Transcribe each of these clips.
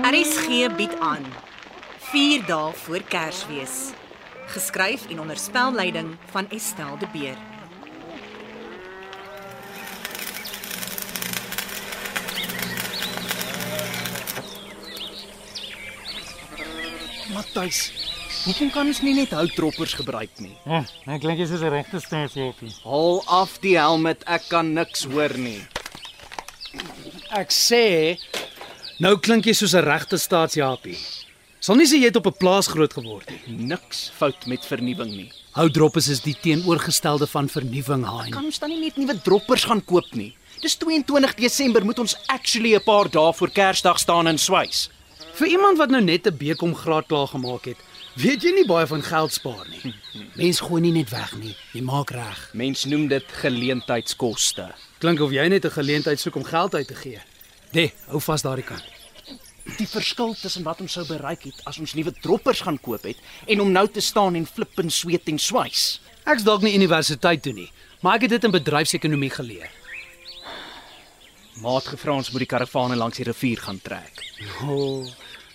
RSG bied aan 4 dae voor Kersfees. Geskryf en onder spelleiding van Estel de Beer. Matthys, hoekom kan ons nie net houtroppers gebruik nie? Ja, ek klink jy's 'n regte staatjie. Haal af die helmet, ek kan niks hoor nie. Ek sê nou klink jy soos 'n regte staatsjapie. Sal nie sê jy het op 'n plaas groot geword nie. Niks fout met vernuwing nie. Houdroppers is die teenoorgestelde van vernuwing, Hein. Kan ons dan nie net nuwe droppers gaan koop nie? Dis 22 Desember, moet ons actually 'n paar dae voor Kersdag staan en swys. Vir iemand wat nou net 'n bekom graad klaar gemaak het, weet jy nie baie van geld spaar nie. Mens gooi nie net weg nie, jy maak reg. Mens noem dit geleentheidskoste. Klink of jy net 'n geleentheid soek om geld uit te gee. Nee, hou vas daardie kant. Die verskil tussen wat ons sou bereik het as ons nuwe droppers gaan koop het en om nou te staan en flip en sweet en swys. Ek's dalk nie universiteit toe nie, maar ek het dit in bedryfsekonomie geleer. Maat gevra ons moet die karavane langs die rivier gaan trek. O, oh,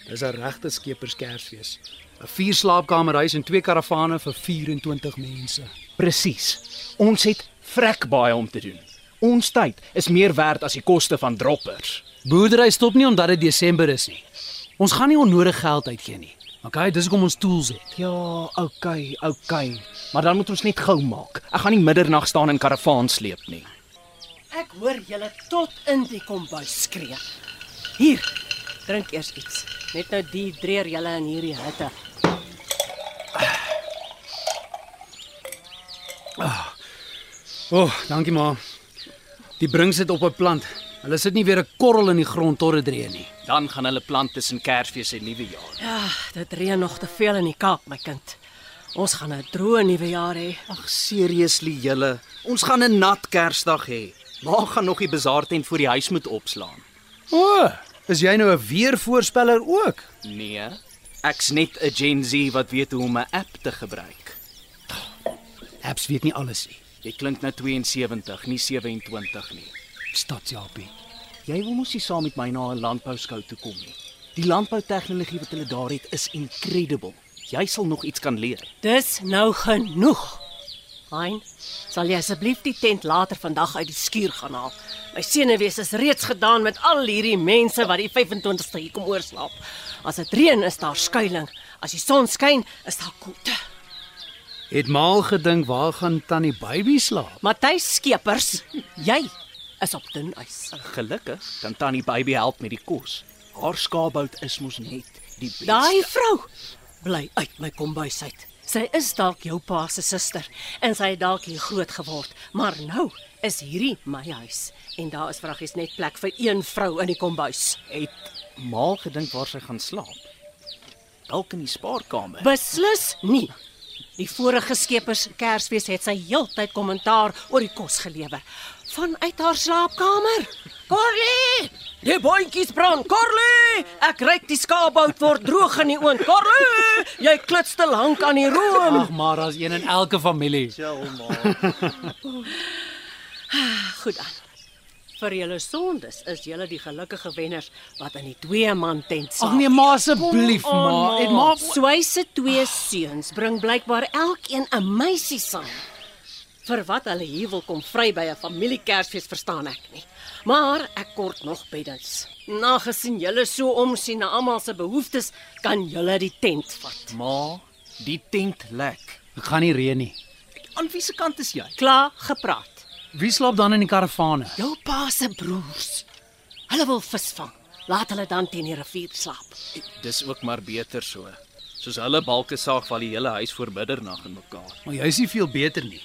dis 'n regte skeperskersfees. 'n Vier slaapkamerhuis en twee karavane vir 24 mense. Presies. Ons het vrek baie om te doen. Ons tyd is meer werd as die koste van droppers. Boerdery stop nie omdat dit Desember is nie. Ons gaan nie onnodig geld uitgee nie. Okay, dis hoekom ons tools het. Ja, okay, okay. Maar dan moet ons net gou maak. Ek gaan nie middernag staan en karavaan sleep nie. Ek hoor julle tot in die kombuis skree. Hier, drink eers iets. Net nou dehydreer julle in hierdie hitte. O, oh, dankie ma. Die bring sit op 'n plant. Hulle sit nie weer 'n korrel in die grond tot dit reën nie. Dan gaan hulle plant tussen Kersfees en Nuwejaar. Ja, dit reën nog te veel in die Kaap, my kind. Ons gaan 'n droë nuwe jaar hê. Ag, seriously julle. Ons gaan 'n nat Kersdag hê. Maar gaan nog die bazaartent voor die huis moet opslaan. O, oh, is jy nou 'n weervoorspeller ook? Nee, ek's net 'n Gen Z wat weet hoe om 'n app te gebruik. Apps weet nie alles nie. Jy klink nou 72, nie 27 nie. Stadsjapie. Jy wil mos nie saam met my na 'n landbouskou toe kom nie. Die landboutegnologie wat hulle daar het is incredible. Jy sal nog iets kan leer. Dis nou genoeg. Hein, sal jy asseblief die tent later vandag uit die skuur gaan haal? My senuwees is reeds gedaan met al hierdie mense wat die 25ste hier kom oorslaap. As dit reën is daar skuilings. As die son skyn, is daar koelte. Het maal gedink waar gaan tannie baby slaap? Matthys Skeepers, jy is op dun ys. Gelukkig kan tannie baby help met die kos. Haar skaapbout is mos net die beste. Daai vrou bly uit my kombuis uit. Sy is dalk jou pa se suster en sy het dalk hier groot geword, maar nou is hierdie my huis en daar is vraggies net plek vir een vrou in die kombuis. het maal gedink waar sy gaan slaap. Dalk in die spaarkamer. Beslis nie. Die vorige skepers Kersfees het sy heeltyd kommentaar oor die kos gelewer vanuit haar slaapkamer. Corlie, die boontjies brand. Corlie, ek ryk die skaapbout word droog in die oond. Corlie, jy klits te lank aan die room. Ag, maar daar's een in elke familie. Goed aan. Vir julle sondes is julle die gelukkige wenners wat in die twee man tent Ag saam. nee, ma asseblief, ma. Het ma Swy se twee seuns bring blykbaar elkeen 'n meisie saam. Vir wat hulle hier wil kom vry by 'n familiekersfees verstaan ek nie. Maar ek kort nog beddens. Nagesien julle so omsien na almal se behoeftes, kan julle die tent vat. Ma, die tent lek. Ek gaan nie reën nie. Aan wie se kant is jy? Klaar gepraat. Wie slaap dan in die karavane? Jou pa se broers. Hulle wil visvang. Laat hulle dan teen die rivier slaap. Dis ook maar beter so. Soos hulle balke saag val die hele huis voor middernag in mekaar. Maar jy's nie veel beter nie.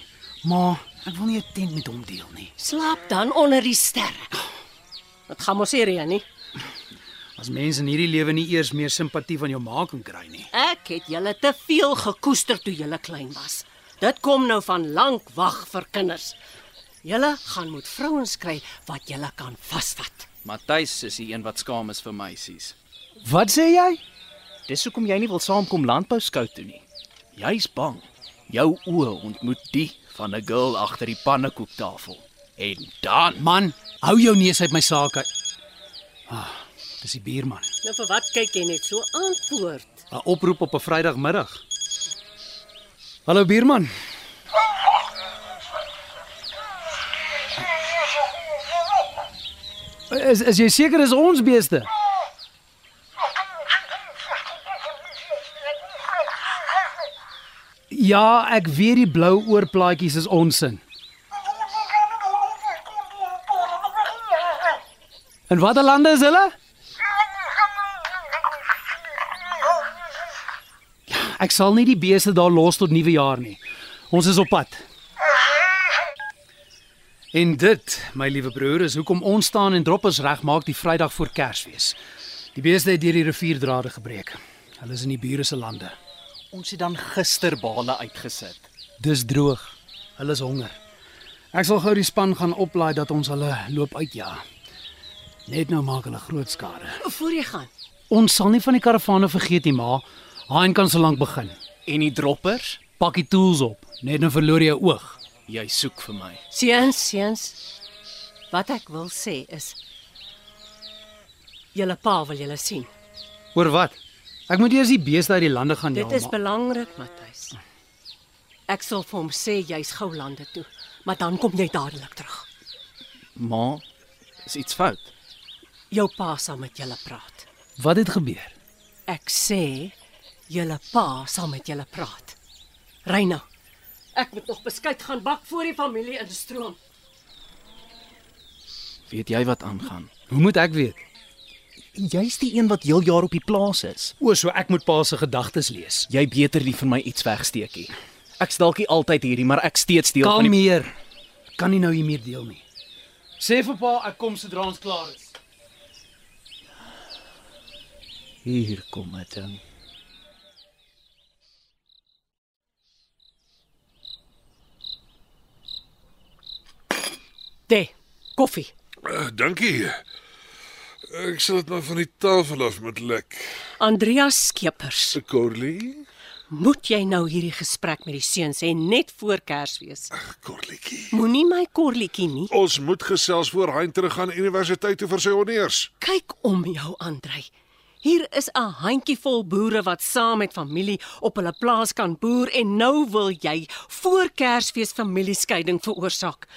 Ma, ek wil nie 'n tent met hom deel nie. Slaap dan onder die sterre. Dit gaan mos nie reën nie. As mense in hierdie lewe nie eers meer simpatie van jou ma kan kry nie. Ek het julle te veel gekoester toe julle klein was. Dit kom nou van lank wag vir kinders. Julle gaan moet vrouens kry wat julle kan vasvat. Matthys is die een wat skaam is vir meisies. Wat sê jy? Dis hoekom jy nie wil saamkom landbouskou toe nie. Jy's bang. Jou oë ontmoet die van 'n girl agter die pannekoektafel. En dan Man, hou jou neus uit my saak uit. Ah, dis die buurman. Nou vir wat kyk jy net so antwoord? 'n Oproep op 'n Vrydagmiddag. Hallo buurman. Is is jy seker is ons beeste? Ja, ek weet die blou oorplaatjies is onsin. En watter lande is hulle? Ek sal nie die beeste daar los tot nuwe jaar nie. Ons is op pad. En dit, my liewe broer, is hoekom ons staan en droppers regmaak die Vrydag voor Kersfees. Die beeste het deur die rivierdrade gebreek. Hulle is in die bure se lande. Ons het dan gister bale uitgesit. Dis droog. Hulle is honger. Ek sal gou die span gaan oplaai dat ons hulle loop uitja. Net nou maak hulle groot skade. Voor jy gaan. Ons sal nie van die karavane vergeet nie, ma. Hein kan solank begin. En die droppers? Pak die tools op. Net nou verloor jy 'n oog. Jy soek vir my. Seuns, seuns. Wat ek wil sê is julle pa wil julle sien. Oor wat? Ek moet eers die beeste uit die lande gaan Dit jaag. is belangrik, Matthys. Ek sal vir hom sê jy's gou lande toe, maar dan kom jy dadelik terug. Ma, is iets fout. Jou pa sal met julle praat. Wat het gebeur? Ek sê julle pa sal met julle praat. Nou. Ek moet nog beskuit gaan bak voor die familie instroom. Weet jy wat aangaan? Hoe moet ek weet? Jy's die een wat heel jaar op die plaas is. O, so ek moet pa se gedagtes lees. Jy beter nie vir my iets wegsteekie. Ek's dalk nie altyd hierdie, maar ek steeds deel van die Kalmeer. Kan nie nou hier meer deel nie. Sê vir pa ek kom sodra ons klaar is. Hier kom dit dan. De, koffie. Uh, dankie. Ek sal dit maar van die tafel af met lek. Andreas Skeepers. Corlie, Moet jy nou hierdie gesprek met die seuns hê net voor Kersfees? Corlietjie. Moenie my korlietjie nie. Ons moet gesels voor hy terug gaan universiteit toe vir sy honeurs. Kyk om jou, Andrei. Hier is 'n handjievol boere wat saam met familie op hulle plaas kan boer en nou wil jy voor Kersfees familieskeiding veroorsaak.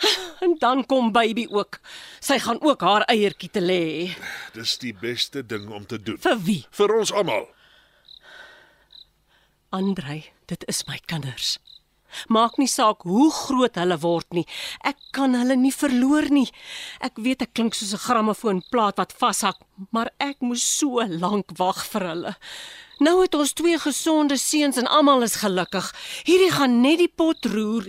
En dan kom baby ook. Sy gaan ook haar eiertjie te lê. Dis die beste ding om te doen. Vir wie? Vir ons almal. Andrei, dit is my kinders. Maak nie saak hoe groot hulle word nie. Ek kan hulle nie verloor nie. Ek weet ek klink soos 'n grammofoonplaat wat vashak, maar ek moes so lank wag vir hulle. Nou het ons twee gesonde seuns en almal is gelukkig. Hierdie gaan net die pot roer.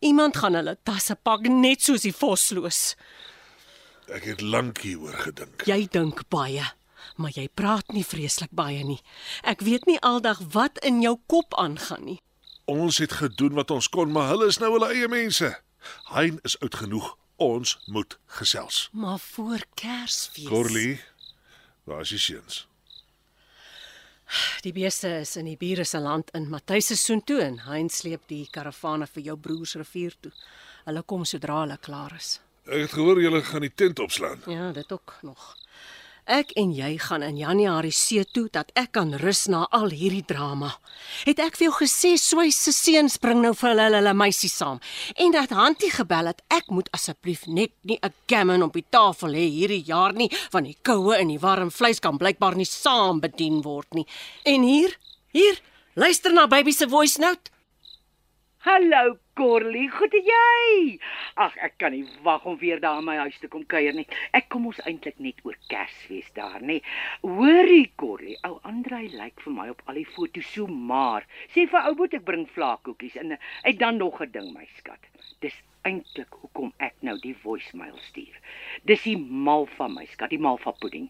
Iemand gaan hulle tasse pak net soos die vosloos. Ek het lank hieroor gedink. Jy dink baie, maar jy praat nie vreeslik baie nie. Ek weet nie aldag wat in jou kop aangaan nie. Ons het gedoen wat ons kon, maar hulle is nou hulle eie mense. Hein is oud genoeg. Ons moet gesels. Maar voor Kersfees. Corlie, waar is die seuns? Die beeste is in die bure se land in Matthys se soen toe en hy sleep die karavane vir jou broers rivier toe. Hulle kom sodra hulle klaar is. Ek het gehoor julle gaan die tent opslaan. Ja, dit ook nog. Ek en jy gaan in Januarie see toe dat ek kan rus na al hierdie drama. Het ek vir jou gesê Swys se seuns bring nou vir hulle, hulle meisie saam en dat Hantie gebel het ek moet asseblief net nie 'n gammon op die tafel hê hierdie jaar nie want die koue en die warm vleis kan blykbaar nie saam bedien word nie. En hier, hier, luister na baby se voice note. Hallo Corlie, goed en jy? Ag, ek kan nie wag om weer daar in my huis te kom kuier nie. Ek kom ons eintlik net oor Kersfees daar, nê. Hoorie Corlie, ou Andrei lyk vir my op al die foto's so maar. Sê vir ou boet ek bring vlaakkoekies en en dan nog 'n ding my skat. Dis eintlik hoekom ek nou die voicemail stuur. Dis die malva my skat, die malva pudding.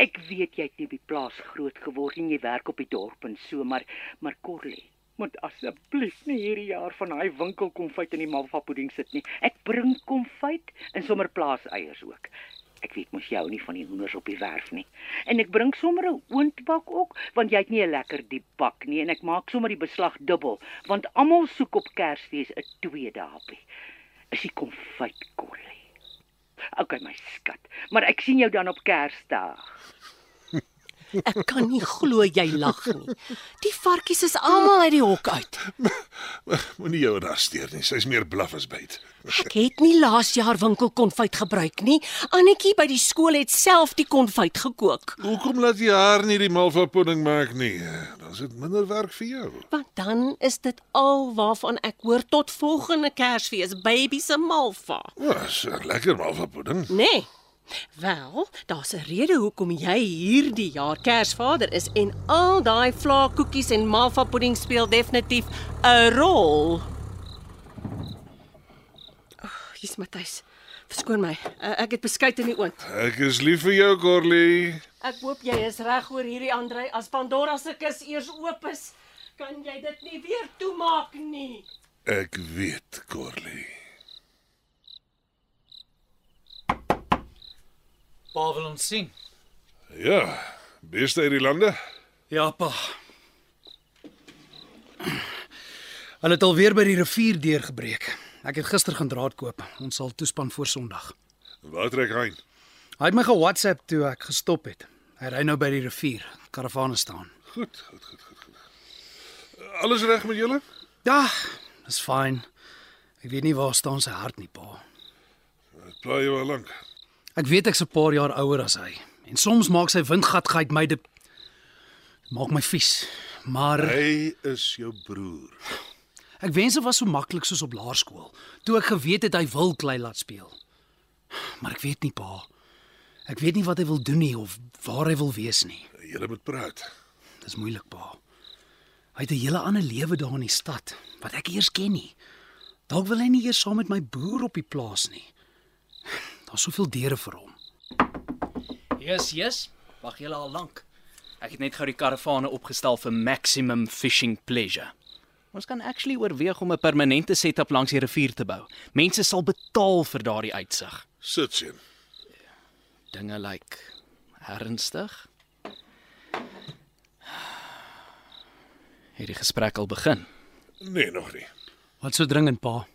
Ek weet jy het nie op die plaas groot geword en jy werk op die dorp en so, maar maar Corlie moet asseblief nie hierdie jaar van daai winkel konfyt in die malva pudding sit nie. Ek bring konfyt en sommer plaaseiers ook. Ek weet mos jy hou nie van die hoenders op die werf nie. En ek bring sommer 'n oontbak ook, want jy het nie 'n lekker diep bak nie en ek maak sommer die beslag dubbel, want almal soek op Kersfees 'n tweede happie. Is die konfyt korrel. OK my skat, maar ek sien jou dan op Kersdag. Ek kan nie glo jy lag nie. Die varkies is almal uit die hok uit. Moenie jou arresteer nie. Sy's meer blaf as byt. Ek het nie laas jaar winkelkonfyt gebruik nie. Annetjie by die skool het self die konfyt gekook. Hoekom laat jy haar nie die malva pudding maak nie? Dan is dit minder werk vir jou. Want dan is dit al waarvan ek hoor tot volgende Kersfees, baby se malva. Ja, 'n lekker malva pudding. Nee. Wel, daar's 'n rede hoekom jy hierdie jaar Kersvader is en al daai vlaakoekies en malva pudding speel definitief 'n rol. Oh, hier's Matthys. Verskoon my. Uh, ek het beskuit in die oond. Ek is lief vir jou, Corley. Ek hoop jy is reg oor hierdie Andrei. As Pandora se kus eers oop is, kan jy dit nie weer toemaak nie. Ek weet, Corley. Pa wil ons sien. Ja, beste uit die lande. Ja, pa. Hulle het alweer by die rivier deurgebreek. Ek het gister gaan draad koop. Ons sal toespan voor Sondag. Waar trek hy? Hy het my ge-WhatsApp toe ek gestop het. Hy ry nou by die rivier. Karavane staan. Goed, goed, goed, goed. goed. Alles reg met julle? Ja, dis fyn. Ek weet nie waar staan sy hart nie, pa. Dit pla jy al lank. Ek weet ek's 'n paar jaar ouer as hy. En soms maak sy windgat geit my dit maak my vies. Maar Hy is jou broer. ek wens dit was so maklik soos op laerskool, toe ek geweet het hy wil klei laat speel. Maar ek weet nie, pa. Ek weet nie wat hy wil doen nie of waar hy wil wees nie. Julle moet praat. Dis moeilik, pa. Hy het 'n hele ander lewe daar in die stad wat ek eers ken nie. Dalk wil hy nie eers saam met my boer op die plaas nie. Daar's soveel deure vir hom. Yes, yes. Wag julle al lank. Ek het net gou die karavane opgestel vir maximum fishing pleasure. Ons kan actually oorweeg om 'n permanente setup langs die rivier te bou. Mense sal betaal vir daardie uitsig. Sit sien. Dinge lyk like ernstig. Het die gesprek al begin? Nee, nog nie. Wat so dringend, pa?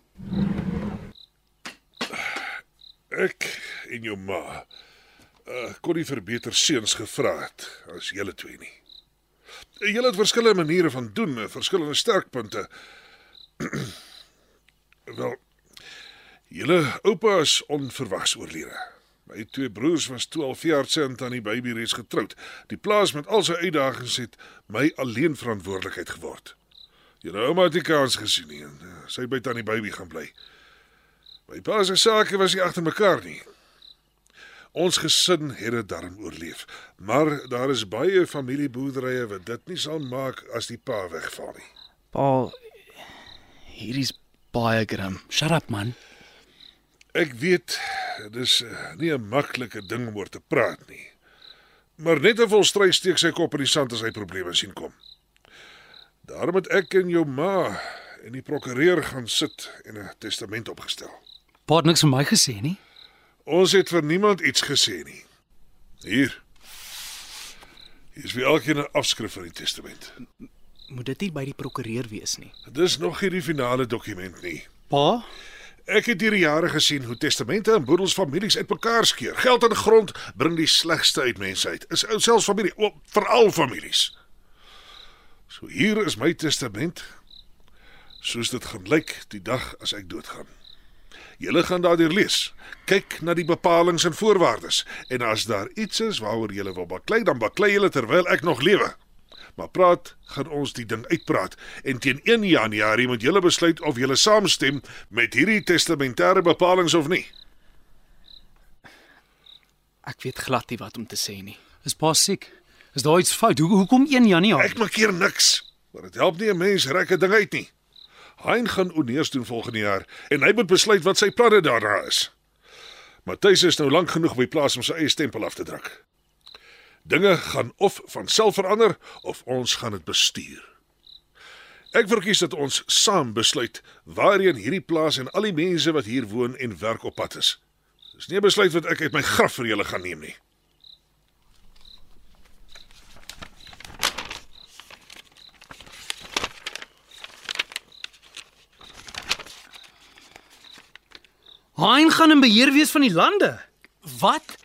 Ek en jou ma uh, kon nie vir beter seuns gevra het as julle twee nie. Julle het verskillende maniere van doen, eh, verskillende sterkpunte. Wel, julle oupa is onverwags oorlede. My twee broers was 12 jaar sent aan die baby reeds getroud. Die plaas met al sy uitdagings het my alleen verantwoordelikheid geword. Julle ouma het nie kans gesien nie en uh, sy by tannie baby gaan bly. My pa se sake was nie agter mekaar nie. Ons gesin het dit darm oorleef, maar daar is baie familieboerderye wat dit nie sal maak as die pa wegval nie. Pa, hierdie's baie grim. Shut up, man. Ek weet dis eh, nie 'n maklike ding om oor te praat nie. Maar net 'n volstry steek sy kop in die sand as hy probleme sien kom. Daarom het ek en jou ma en die prokureur gaan sit en 'n testament opgestel. Pa het niks vir my gesê nie. Ons het vir niemand iets gesê nie. Hier. Hier is vir elkeen 'n afskrif van die testament. Moet dit nie by die prokureur wees nie. Dis nog nie die finale dokument nie. Pa, Ek het deur die jare gesien hoe testamente en boedels families uitmekaar skeer. Geld en grond bring die slegste uit mense uit. Is ou selfs familie, o, veral families. So hier is my testament. Soos dit gaan lyk die dag as ek doodgaan. Julle gaan daardeur lees. Kyk na die bepalinge en voorwaardes en as daar iets is waaroor julle wil baklei, dan baklei julle terwyl ek nog lewe. Maar praat gaan ons die ding uitpraat en teen 1 Januarie moet julle besluit of julle saamstem met hierdie testamentêre bepalinge of nie. Ek weet glad nie wat om te sê nie. is pa siek? Is daar iets fout? Hoe hoekom 1 Januarie? Ek maak hier niks. Maar dit help nie 'n mens rek 'n ding uit nie. Hein gaan oneers doen volgende jaar en hy moet besluit wat sy planne daarna is. Matthys is nou lank genoeg by plaas om sy eie stempel af te druk. Dinge gaan of van self verander of ons gaan dit bestuur. Ek verkies dat ons saam besluit waarheen hierdie plaas en al die mense wat hier woon en werk op pad is. Dis nie 'n besluit wat ek uit my graf vir julle gaan neem nie. Hein gaan in beheer wees van die lande. Wat?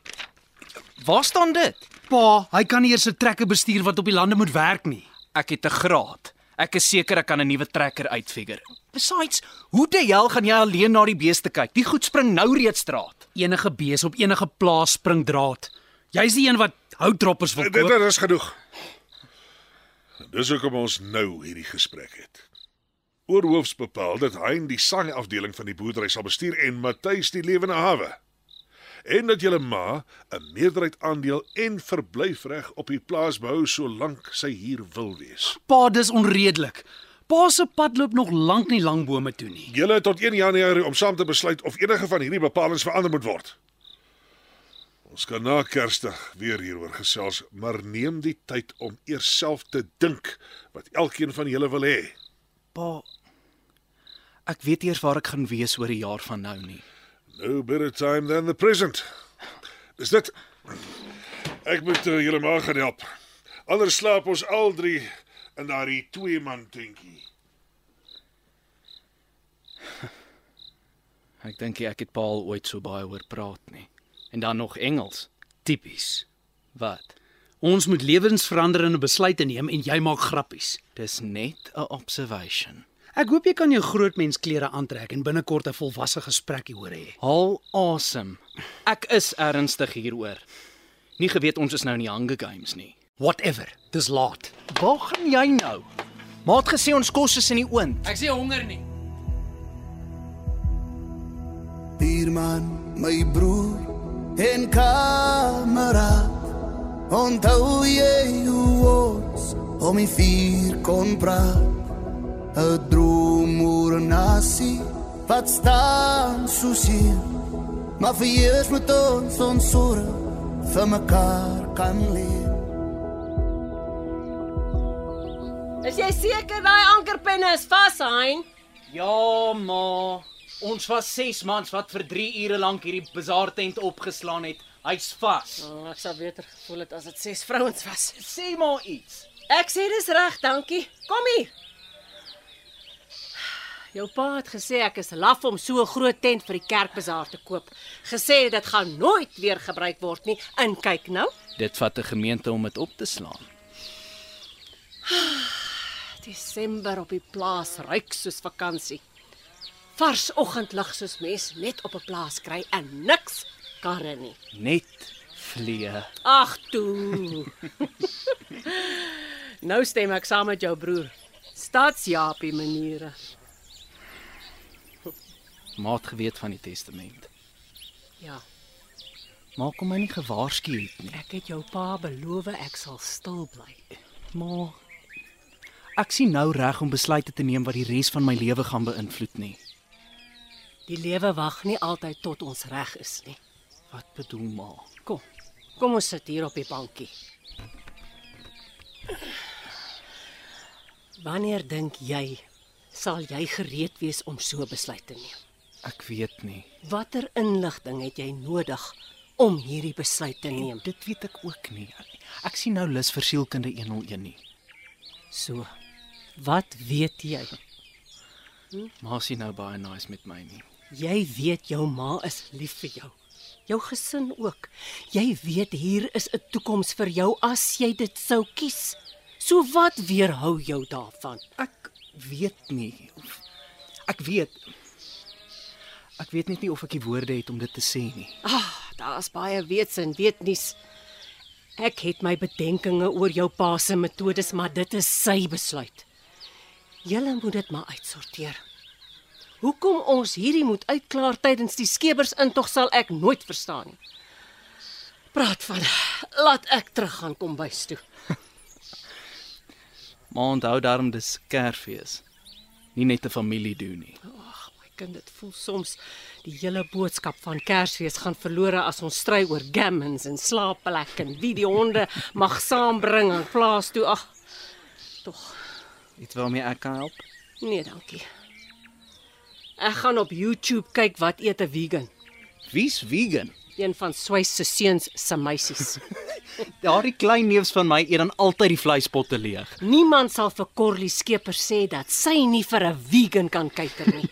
Waar staan dit? Pa, hy kan nie eers 'n trekker bestuur wat op die lande moet werk nie. Ek het 'n graad. Ek is seker ek kan 'n nuwe trekker uitfigure. Besides, hoe die hel gaan jy alleen na die beeste kyk? Die goed spring nou reeds straat. Enige bees op enige plaas spring draad. Jy's die een wat houtdroppers wil koop. dit is genoeg. Dis hoekom ons nou hierdie gesprek het. Oorhoofs bepaal dat hy die saai afdeling van die boerdery sal bestuur en Matthys die lewende hawe. En dat julle ma 'n meerderheid aandeel en verblyfreg op die plaas behou solank sy hier wil wees. Pa, dis onredelik. Pa se pad loop nog lank nie langbome toe nie. Julle het tot 1 Januarie om saam te besluit of enige van hierdie bepalinge verander moet word. Ons kan na Kersdag weer hieroor gesels, maar neem die tyd om eers self te dink wat elkeen van julle wil hê. Pa, ek weet eers waar ek gaan wees oor 'n jaar van nou nie. No better time than the present. Dis dit. Ek moet uh, julle maar gaan help. Anders slaap ons al drie in daardie twee man tentjie. Ek dink nie ek het Paul ooit so baie hoor praat nie. En dan nog Engels. Tipies. Wat? Ons moet lewensveranderende besluite neem en jy maak grappies. Dis net 'n observation. Ek hoop jy kan jou grootmens klere aantrek en binnekort 'n volwasse gesprek hieroor hê. Haal asem. Ek is ernstig hieroor. Nie geweet ons is nou in die Hunger Games nie. Whatever. Dis laat. Waar gaan jy nou? Maat gesê ons kos is in die oond. Ek sê honger nie. Bierman, my broer en kameraad Onthou jy hoe ons om die vuur kon praat 'n droom oor 'n nasie wat staan soos hier Maar vir eers moet ons ons sorg vir mekaar kan leer Is jy seker daai ankerpenne is vas, hein? Ja, ma. Ons was 6 mans wat vir 3 ure lank hierdie bazaar tent opgeslaan het. Hy's vas. Oh, ek sou beter gevoel het as dit ses vrouens was. Sê maar iets. Ek sê dis reg, dankie. Kom hier. Jou pa het gesê ek is laf om so 'n groot tent vir die kerkbazaar te koop. Gesê dit gaan nooit weer gebruik word nie. En kyk nou, Dit vat 'n gemeente om dit op te slaan. Desember op die plaas ruik soos vakansie. Vars oggendlig soos mens net op 'n plaas kry en niks karre nie. Net vlee. Ag toe. nou stem ek saam met jou broer. Stadsjapie maniere. Maat geweet van die testament. Ja, Maar kom my nie gewaarsku het nie. ek het jou pa beloof ek sal stil bly. Maar ek sien nou reg om besluite te neem wat die res van my lewe gaan beïnvloed nie. Die lewe wag nie altyd tot ons reg is nie. Wat bedoel ma? Kom. Kom ons sit hier op die bankie. Wanneer dink jy sal jy gereed wees om so 'n besluit te neem? Ek weet nie. Watter inligting het jy nodig om hierdie besluit te neem? Dit weet ek ook nie. Ek sien nou lus vir sielkunde 101 nie. So. Wat weet jy? Ma sien nou baie nice met my nie. Jy weet jou ma is lief vir jou. Jou gesin ook. Jy weet hier is 'n toekoms vir jou as jy dit sou kies. So wat weerhou jou daarvan? Ek weet nie ek weet Ek weet net nie of ek die woorde het om dit te sê nie. Ah, daar's baie weets en weetnies. Ek het my bedenkinge oor jou pa se metodes, maar dit is sy besluit. Julle moet dit maar uitsorteer. Hoekom ons hierdie moet uitklaar tydens die skepersintog sal ek nooit verstaan nie. Praat van laat ek teruggaan kom bys toe. Maar onthou daarom dis Kersfees. Nie net 'n familie doen nie. Ag, my kind, dit voel soms die hele boodskap van Kersfees gaan verlore as ons stry oor gammons en slaapplek en wie die honde mag saambring en plaas toe. Ag, tog Iets waarmee ek kan help? Nee, dankie. Ek gaan op YouTube kyk wat eet 'n vegan. Wie's vegan? Een van Swys se seuns se meisies. Daardie klein neefs van my eet dan altyd die vleispotte leeg. Niemand sal vir Corlie Skeper sê dat sy nie vir 'n vegan kan kyker nie.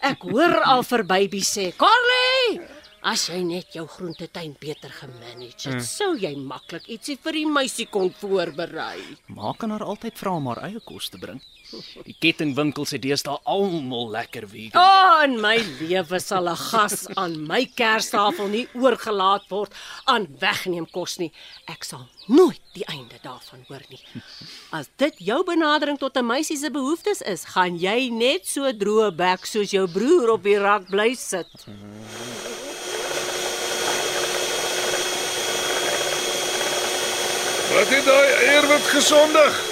Ek hoor al vir baby sê, "Corlie, As jy net jou groentetuin beter gemanage het, sou jy maklik ietsie vir die meisie kon voorberei. Ma kan haar altyd vra om haar eie kos te bring. Die kettingwinkels het deesdae almal lekker vegan. O, oh, in my lewe sal 'n gas aan my kerstafel nie oorgelaat word aan wegneem kos nie. Ek sal nooit die einde daarvan hoor nie. As dit jou benadering tot 'n meisie se behoeftes is, gaan jy net so droë bek soos jou broer op die rak bly sit. Wat het daai eierwit gesondig?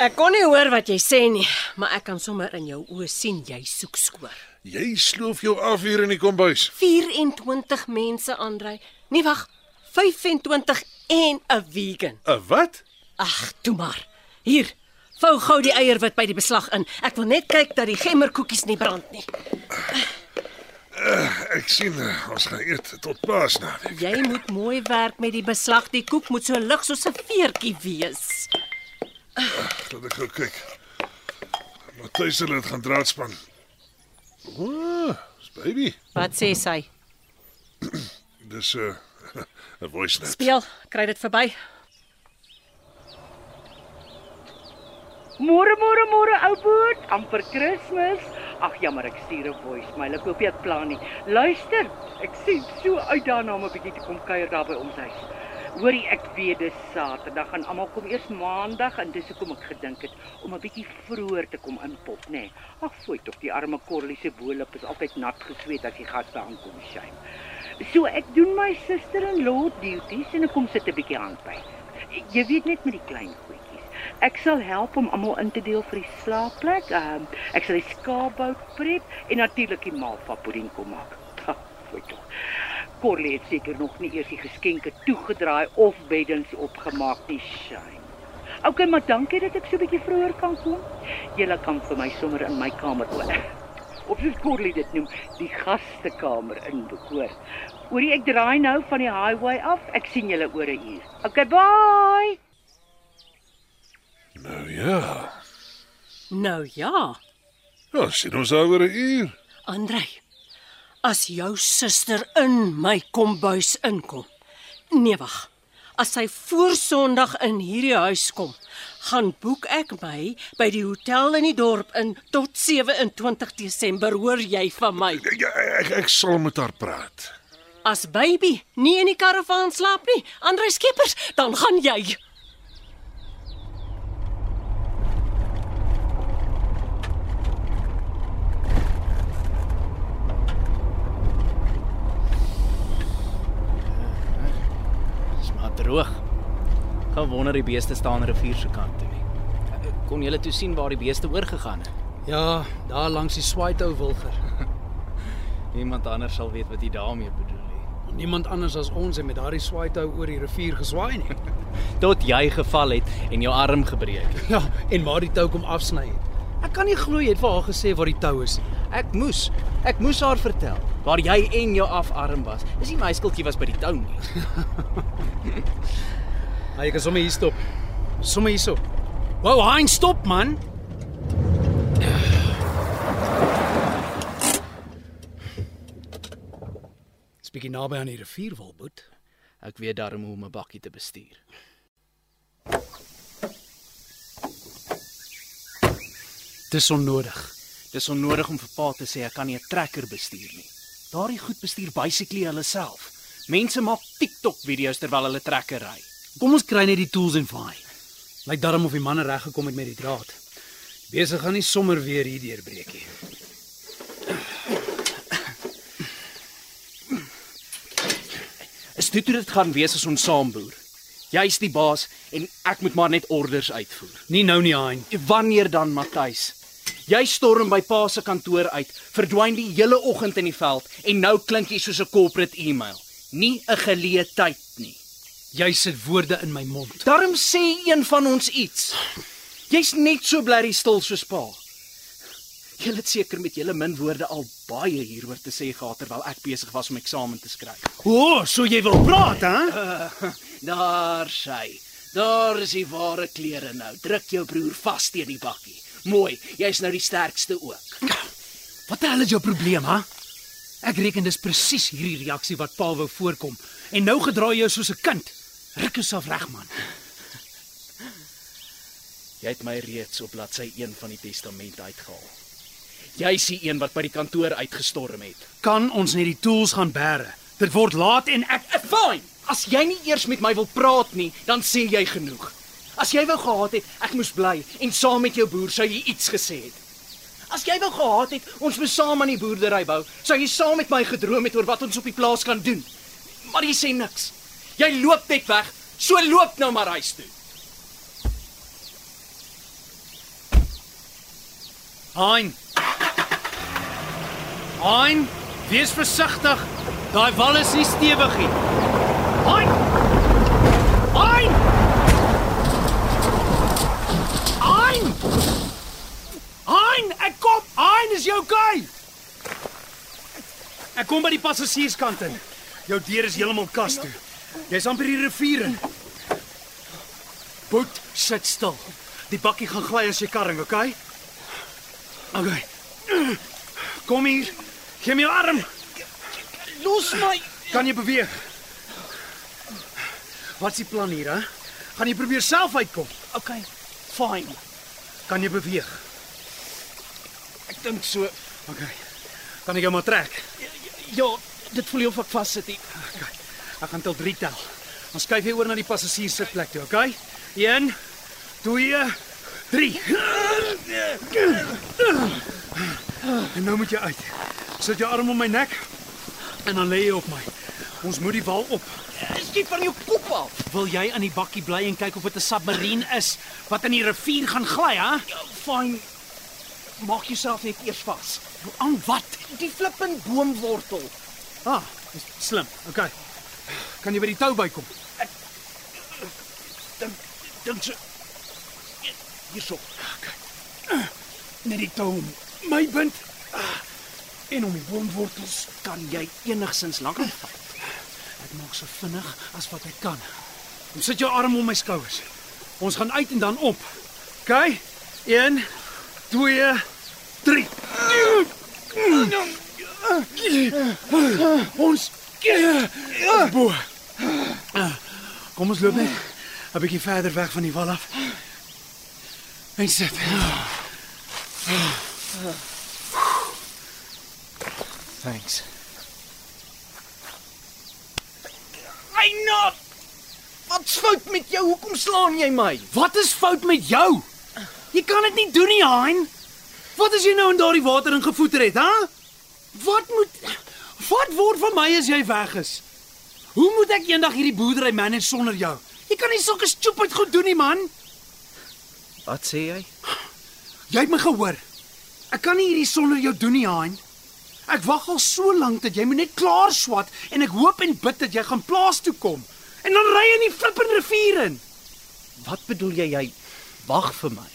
Ek kon nie hoor wat jy sê nie, maar ek kan sommer in jou oë sien jy soek skoor. Jy sloof jou af hier in die kombuis. 24 mense, Andrei. Nee, wag. 25 en 'n vegan. 'n Wat? Ag, toe maar. Hier. Vou gou die eierwit by die beslag in. Ek wil net kyk dat die gemmerkoekies nie brand nie. Ek sien eh, ons gaan eet tot Paasnaweek. Jy moet mooi werk met die beslag. Die koek moet so lig soos 'n veertjie wees. Laat ek gou kyk. Matthys het dit gaan draadspan. O, dis baby. Wat sê sy? Dis 'n uh, 'n voice note. Speel, kry dit verby. Môre môre môre ou boet, amper Kersfees. Ag jammer, ek stuur 'n voicemail. Ek hoop jy het plan nie. Luister, ek sien so uit daarna om 'n bietjie te kom kuier daar by ons huis. Hoorie, ek weet dis Saterdag gaan almal kom eers Maandag en dis hoekom ek gedink het om 'n bietjie vroeër te kom inpop, nê. Nee. Ag, fooi tog, die arme Corlie se boelop is altyd nat gesweet as die gaste aankom, shame. So ek doen my suster-in-law duties en ek kom sit 'n bietjie aan by. Jy weet net met die klein goedjies. Ek sal help om almal in te deel vir die slaapplek. Um, ek sal die skaapbout prep en natuurlik die malva pudding kom maak. Ha, fooi tog. Corlie het seker nog nie eers die geskenke toegedraai of beddens opgemaak nie, shame. Okay, maar dankie dat ek so 'n bietjie vroeër kan kom. Julle kan vir my sommer in my kamer woon. Of soos Corlie dit noem, die gastekamer in bekoor. Oorie ek draai nou van die highway af. Ek sien julle oor 'n uur. Okay, bye. Nou ja. Nou ja, Ja, sien ons oor 'n uur. Andrei. As jou suster in my kombuis inkom. Nee, wag. As sy voor Sondag in hierdie huis kom, gaan boek ek my by die hotel in die dorp in tot 27 Desember, hoor jy van my? Ja, ek ek sal met haar praat. As baby nie in die karavaan slaap nie, Andrei Skeepers, dan gaan jy. Maar droog. Gaan wonder die beeste staan rivier se kant toe nie. Kon julle toe sien waar die beeste oorgegaan het? Ja, daar langs die Swaaithou wilger. Iemand anders sal weet wat jy daarmee bedoel nie. Niemand anders as ons het met daardie Swaaithou oor die rivier geswaai nie. Tot jy geval het en jou arm gebreek het. Ja, en maar die tou kom afsny het. Ek kan nie glo jy het vir haar gesê waar die tou is nie. Ek moes, ek moes haar vertel waar jy en jou afarm was. Dis nie my skuld jy was by die tou nie. Hy kan sommer hier stop. Sommer hierso. Wow, Hein, stop man. Dis bietjie naby aan die rivier Wilboet. Ek weet darm hoe om 'n bakkie te bestuur. Dis onnodig. Dis onnodig om vir pa te sê ek kan nie 'n trekker bestuur nie. Daardie goed bestuur basically hulle self. Mense maak TikTok video's terwyl hulle trekker ry. Kom ons kry net die tools en vaai. Lyk darm of die manne reg gekom het met die draad. Besig gaan nie sommer weer hier deurbreek nie. Is dit hoe dit gaan wees as ons saam boer? Jy's die baas en ek moet maar net orders uitvoer. Nie nou nie, Hein. Wanneer dan, Matthys? Jy storm by pa se kantoor uit, verdwyn die hele oggend in die veld en nou klink jy soos 'n corporate e-mail. Nie 'n geleë tyd nie. Jy sit woorde in my mond. Daarom sê een van ons iets. Jy's net so blerrie stil soos pa. Jy het seker met julle min woorde al baie hieroor te sê gehad terwyl ek besig was om eksamen te skryf. O, oh, so jy wil praat, hè? Daar sy. Daar is die ware klere nou. Druk jou broer vas teen die bakkie. Mooi, jy's nou die sterkste ook. Wat die hel is jou probleem, ha? Ek reken dis presies hierdie reaksie wat Paul wou voorkom. En nou gedraai jy jou soos 'n kind. Ruk jouself reg, man. Jy het my reeds op bladsy 1 van die testament uitgehaal. Jy's die een wat by die kantoor uitgestorm het. Kan ons net die tools gaan bære? Dit word laat en ek Fyn. As jy nie eers met my wil praat nie, dan sê jy genoeg. As jy wou gehad het ek moes bly en saam met jou boer sou jy iets gesê het. As jy wou gehad het ons moet saam aan die boerdery bou, sou jy saam met my gedroom het oor wat ons op die plaas kan doen. Maar jy sê niks. Jy loop net weg. So loop nou maar huis toe. Hein. Hein, wees versigtig. Daai wal is nie stewig nie. Hein. Hein. Hein, ek Hein, is jy okay? Ek kom by die passasierskant in. Jou deur is heeltemal kas toe. Jy's amper die rivier in. Boet, sit stil. Die bakkie gaan gly as jy karring, okay? Okay. Kom hier. Gee my jou arm. Los my. Kan jy beweeg? Wat is die plan hier, hè? Gaan jy probeer self uitkom? Okay. Fyn. Kan jy beweeg? Ek dink so. Okay. Kan ek jou maar trek? Ja, dit voel of ek vassit hier. Okay. Ek gaan tel 3 tel. Dan skuif jy oor na die passasierssitplek toe, okay? 1 2 3. En nou moet jy uit. Sit jou arm om my nek en dan lê jy op my. Ons moet die wal op. Jy van jou kop af? Wil jy aan die bakkie bly en kyk of dit 'n submarine is wat in die rivier gaan gly, hè? Ja, fyn. Maak jouself net eers vas. Aan wat? Die flippend boomwortel. Ah, dis slim. Okay. Kan jy by die tou bykom? Dink dink so. Hierso. Net die tou my bind. En om die boomwortels kan jy enigsins langer vat. Ek maak so vinnig as wat ek kan. Kom sit jou arm om my skouers. Ons gaan uit en dan op. OK? 1 2 3. Ons bo. Kom ons loop net 'n bietjie verder weg van die wal af. En sit. Thanks. Eina! Wat's fout met jou? Hoekom slaan jy my? Wat is fout met jou? Jy kan dit nie doen nie, Hein. Wat as jy nou in daardie water ingevoeter het, hè? Wat moet Wat word van my as jy weg is? Hoe moet ek eendag hierdie boerdery manage sonder jou? Jy kan nie sulke stupid goed doen nie, man. Wat sê jy? Jy het my gehoor. Ek kan nie hierdie sonder jou doen nie, Hein. Ek wag al so lank dat jy moet net klaar swat en ek hoop en bid dat jy gaan plaas toe kom. En dan ry in die flippende rivier in. Wat bedoel jy jy wag vir my?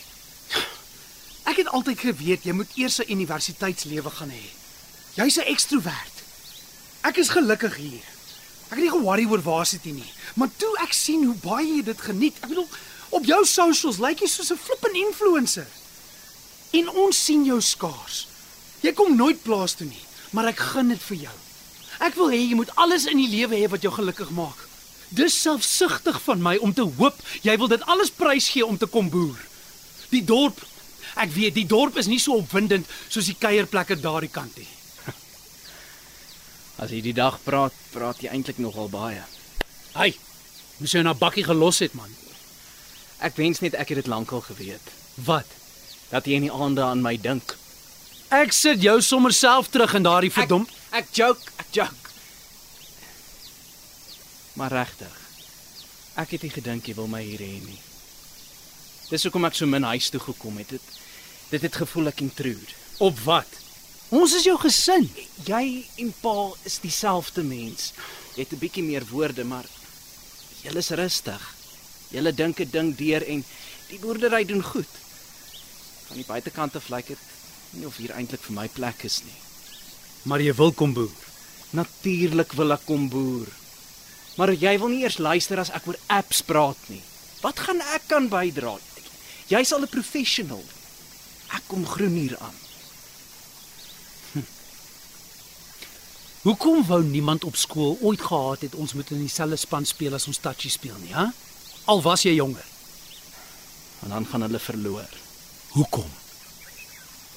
Ek het altyd geweet jy moet eers 'n universiteitslewe gaan hê. Jy's 'n ekstrovert. Ek is gelukkig hier. Ek het nie ge-worry oor varsity nie, maar toe ek sien hoe baie jy dit geniet. Ek bedoel, op jou socials lyk jy soos 'n flippin influencer. En ons sien jou skaars. Jy kom nooit plaas toe nie, maar ek gun dit vir jou. Ek wil hê jy moet alles in die lewe hê wat jou gelukkig maak. Dis selfsugtig van my om te hoop jy wil dit alles prysgee om te kom boer. Die dorp Ek weet die dorp is nie so opwindend soos die kuierplekke daardie kant nie. As jy die dag praat, praat jy eintlik nogal baie. Hey, moes jy na bakkie gelos het man. Ek wens net ek het dit lankal geweet. Wat? Dat jy in die aande aan my dink. Ek sit jou sommer self terug in daardie verdom. Ek, ek joke, ek joke. Maar regtig. Ek het nie gedink jy wil my hier hê nie. Dis hoekom ek so min huis toe gekom het. Dit dit het gevoel ek intrude. Op wat? Ons is jou gesin. Jy en Pa is dieselfde mens. Jy het 'n bietjie meer woorde, maar julle is rustig. Julle dink 'n ding deur en die boerdery doen goed. Van die buitekant af lyk dit nie of hier eintlik vir my plek is nie. Maar jy wil kom boer. Natuurlik wil ek kom boer. Maar jy wil nie eers luister as ek oor apps praat nie. Wat gaan ek kan bydra? Jy's al 'n professional. Ek kom groen hier aan. Hoekom wou niemand op skool ooit gehad het ons moet in dieselfde span speel as ons touchy speel nie, hè? Al was jy jonger. En dan gaan hulle verloor. Hoekom?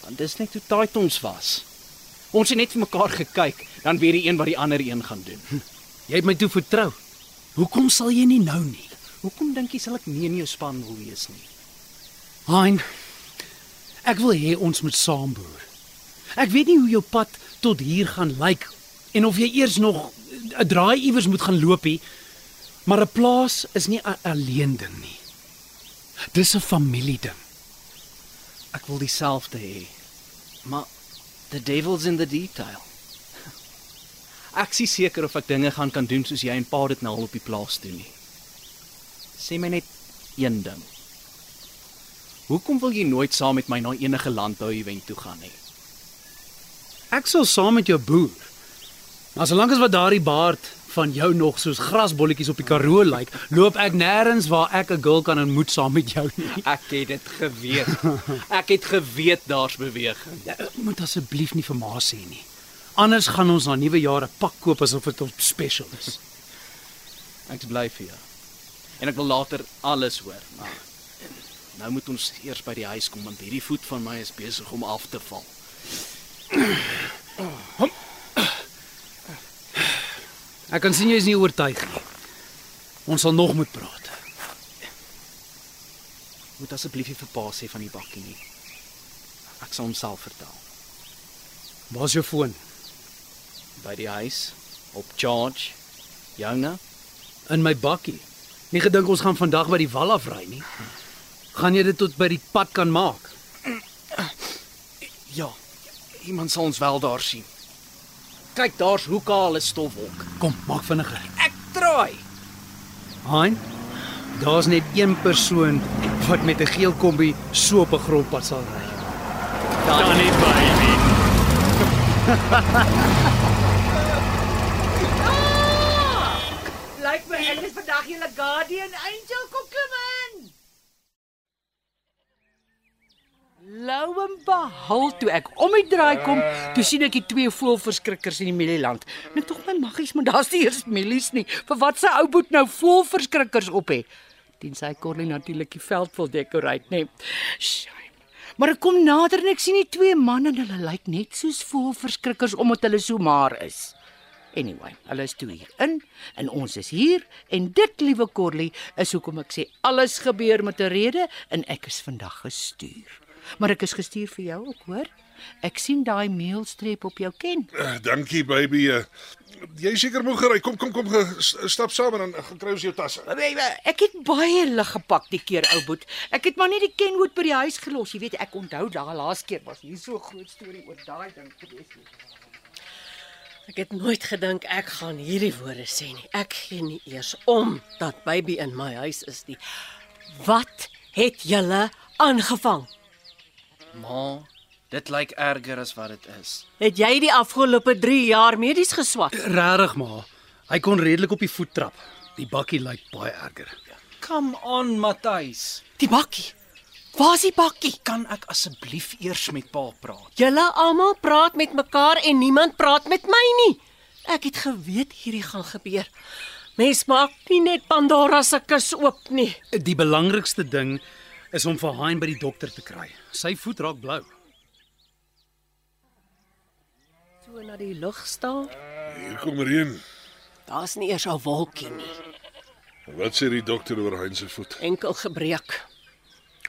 Want dis net hoe taai ons was. Ons het net vir mekaar gekyk, dan weet die een wat die ander een gaan doen. Jy het my toe vertrou. Hoekom sal jy nie nou nie? Hoekom dink jy sal ek nie in jou span wil wees nie? Hein. Ek wil hê ons moet saamboer. Ek weet nie hoe jou pad tot hier gaan lyk en of jy eers nog 'n draai iewers moet gaan loopie, maar 'n plaas is nie 'n alleen ding nie. Dis 'n familieding. Ek wil dieselfde hê. Maar the devil's in the detail. Ek is seker of ek dinge gaan kan doen soos jy en pa dit nou al op die plaas doen nie. Sê my net een ding. Hoekom wil jy nooit saam met my na enige landbou-event toe gaan nie? Ek sal saam met jou boer. Maar solank as wat daardie baard van jou nog soos grasbolletjies op die Karoo lyk, loop ek nêrens waar ek 'n girl kan ontmoet saam met jou nie. Ek het dit geweet. Ek het geweet daar's beweging. Ja, moet asseblief nie vir ma sê nie. Anders gaan ons na nuwe jaar 'n pak koop asof dit op special is. Ek bly vir jou. En ek wil later alles hoor, maar nou moet ons eers by die huis kom want hierdie voet van my is besig om af te val. Ek kan sien jy is nie oortuig nie. Ons sal nog moet praat. Moet asseblief nie vir pa sê van die bakkie nie. Ek sal hom self vertel. Waar's jou foon? By die huis op charge. Jonge, In my bakkie. Nie gedink ons gaan vandag by die wal afry nie. Gaan jy dit tot by die pad kan maak? ja. Iemand sal ons wel daar sien. Kyk, daar's hoe kaal 'n stofwolk. Kom, maak vinniger. Ek draai. Hein? Daar's net een persoon wat met 'n geel kombi so op 'n grondpad sal ry. Dan nie by nie. Lyk my ek is vandag julle guardian angel kom klim in. Lou en behul toe ek om die draai kom, toe sien ek die twee voelverskrikkers in die mielieland. Net tog my maggies, maar daar's nie eers mielies nie. Vir wat se ou boet nou voelverskrikkers op hê? Tensy Corlie natuurlik die veld wil decorate, nê. Shame. Maar ek kom nader en ek sien die twee manne en hulle lyk net soos voelverskrikkers omdat hulle so maar is. Anyway, hulle is toe hier in en ons is hier en dit liewe Corlie is hoekom ek sê alles gebeur met 'n rede en ek is vandag gestuur. Maar ek is gestuur vir jou ook, hoor? Ek sien daai meelstreep op jou ken. Uh, dankie baby. Uh, jy seker moeg gery. Kom kom kom ge, s- stap saam en dan gaan kry ons jou tasse. Ek het baie lig gepak die keer, ou boet. Ek het maar net die kenwood by die huis gelos. Jy weet, ek onthou daai laaste keer was hier so 'n groot storie oor daai ding gewees. Ek het nooit gedink ek gaan hierdie woorde sê nie. Ek gee nie eers om dat baby in my huis is nie. Wat het julle aangevang? Ma, dit lyk erger as wat dit is. Het jy die afgelope 3 jaar medies geswat? Regtig maar. Hy kon redelik op die voet trap. Die bakkie lyk baie erger. Come on, Matthys. Die bakkie. Waar's die bakkie? Kan ek asseblief eers met pa praat? Julle almal praat met mekaar en niemand praat met my nie. Ek het geweet hierdie gaan gebeur. Mens maak nie net Pandora se kus oop nie. Die belangrikste ding is om vir Hein by die dokter te kry. Sy voet raak blou. So na die lug staar. Hier kom reën. Daar's nie eers 'n wolkie nie. Wat sê die dokter oor Hein se voet? Enkel gebreek.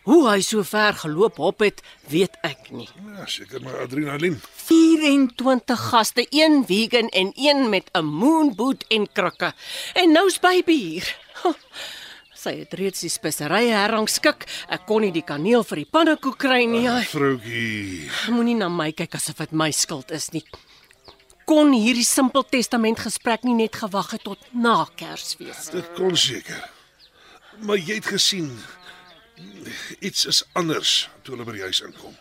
Hoe hy so ver geloop hop het, weet ek nie. Ja, seker maar adrenalien. 24 gaste, een vegan en een met 'n moonboot en krikke. En nou's baby hier. Sy het reeds die speserye herrangskik. Ek kon nie die kaneel vir die pannekoek kry nie. Ai, Vroutjie. Moenie na my kyk asof dit my skuld is nie. Kon hierdie simpel testament gesprek nie net gewag het tot na Kersfees. Dit kon seker. Maar jy het gesien iets is anders toe hulle by die huis inkom.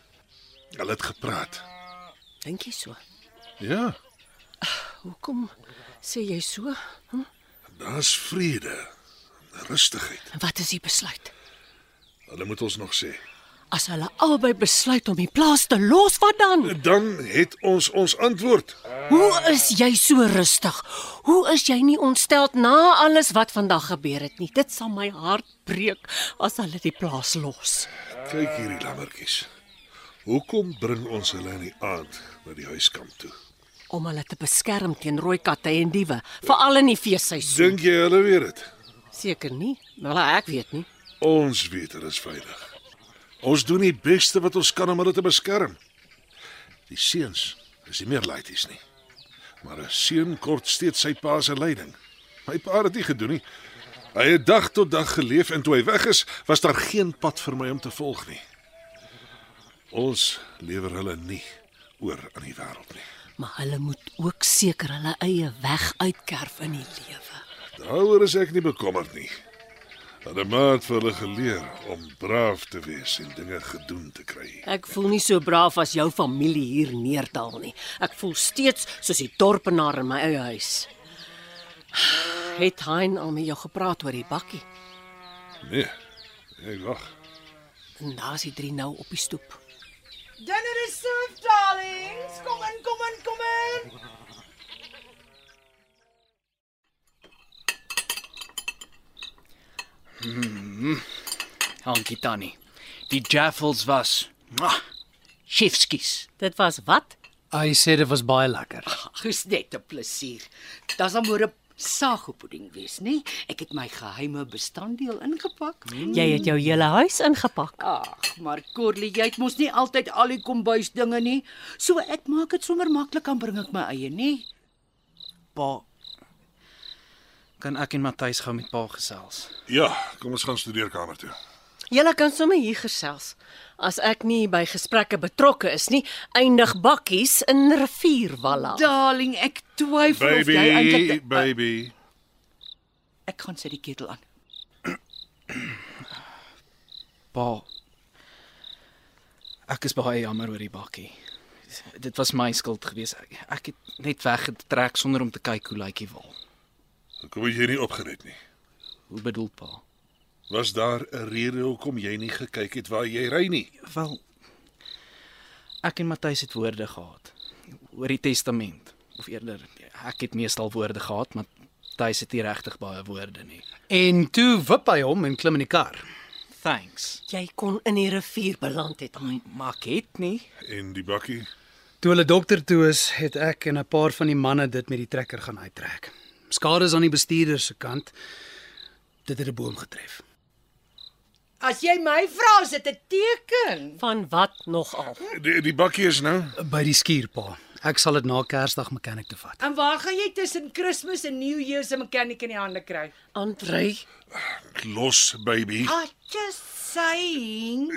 Hulle het gepraat. Dink jy so? Ja, Hoekom sê jy so? Hm? daar's vrede, rustigheid. En wat is die besluit? Hulle moet ons nog sê. As hulle albei besluit om die plaas te los, wat dan? Dan het ons ons antwoord. Hoe is jy so rustig? Hoe is jy nie ontstel na alles wat vandag gebeur het nie? Dit sal my hart breek as hulle die plaas los. Kyk hierdie lammertjies. Hoekom bring ons hulle in die aand na die huiskamp toe? Om hulle te beskerm teen rooi katte en diewe, veral in die feesseisoen. Dink jy hulle weet dit? Seker nie, wel ek weet nie. Ons weet hulle is veilig. Ons doen die beste wat ons kan om hulle te beskerm. Die seuns is nie meer laities nie. Maar 'n seun kort steeds sy pa se leiding. My pa het dit nie gedoen nie. Hy het dag tot dag geleef en toe hy weg is, was daar geen pad vir my om te volg nie. Ons lewer hulle nie oor aan die wêreld nie. Maar hulle moet ook seker hulle eie weg uitkerf in die lewe. Daaroor is ek nie bekommerd nie. Hulle maat vir hulle geleer om braaf te wees en dinge gedoen te kry. Ek voel nie so braaf as jou familie hier neerdal nie. Ek voel steeds soos die dorpenaar in my eie huis. Het Hein al met jou gepraat oor die bakkie? Nee. Ek wag. En daar's die drie nou op die stoep. Dinner is served, darlings. Kom in, kom in, kom in. Dankie Tannie. Die jaffels was mwah, chefskies. Dit was wat? Hy sê dit was baie lekker. Ag, is net 'n plesier. Das dan môre sagopudding wees, nê? Ek het my geheime bestanddeel ingepak. Jy het jou hele huis ingepak. Ag, maar Corlie, jy het mos nie altyd al die kombuisdinge nie. So ek maak dit sommer maklik dan bring ek my eie, nê? Pa kan ek en Matthys gou met pa gesels. Ja, kom ons gaan studeerkamer toe. Julle kan sommer hier gesels. As ek nie by gesprekke betrokke is nie, eindig bakkies in rivierwalla. Darling, ek twyfel of Baby, jy eintlik baby. Ek gaan sit die ketel aan. Pa Ek is baie jammer oor die bakkie. Dit was my skuld geweest. Ek, ek het net weggetrek sonder om te kyk hoe lyk die wal. Hoekom het jy nie opgelet nie? Hoe bedoel pa? Was daar 'n rede hoekom jy nie gekyk het waar jy ry nie? Wel ek en Matthys het woorde gehad oor die testament of eerder ek het meestal woorde gehad, maar Matthys het nie regtig baie woorde nie. En toe wip hy hom en klim in die kar. Thanks. Jy kon in die rivier beland het. Maar ek het nie. En die bakkie? Toe hulle dokter toe is, het ek en 'n paar van die manne dit met die trekker gaan uittrek. Skade is aan die bestuurder se kant. Dit het 'n boom getref. As jy my vra, is dit 'n teken. Van wat nogal? Die die bakkie is nou. By die skuurpa. Ek sal dit na Kersdag mechanic toe vat. En waar gaan jy tussen Kersfees en New Year se mechanic in die hande kry? Andrei, Los baby. I just saying.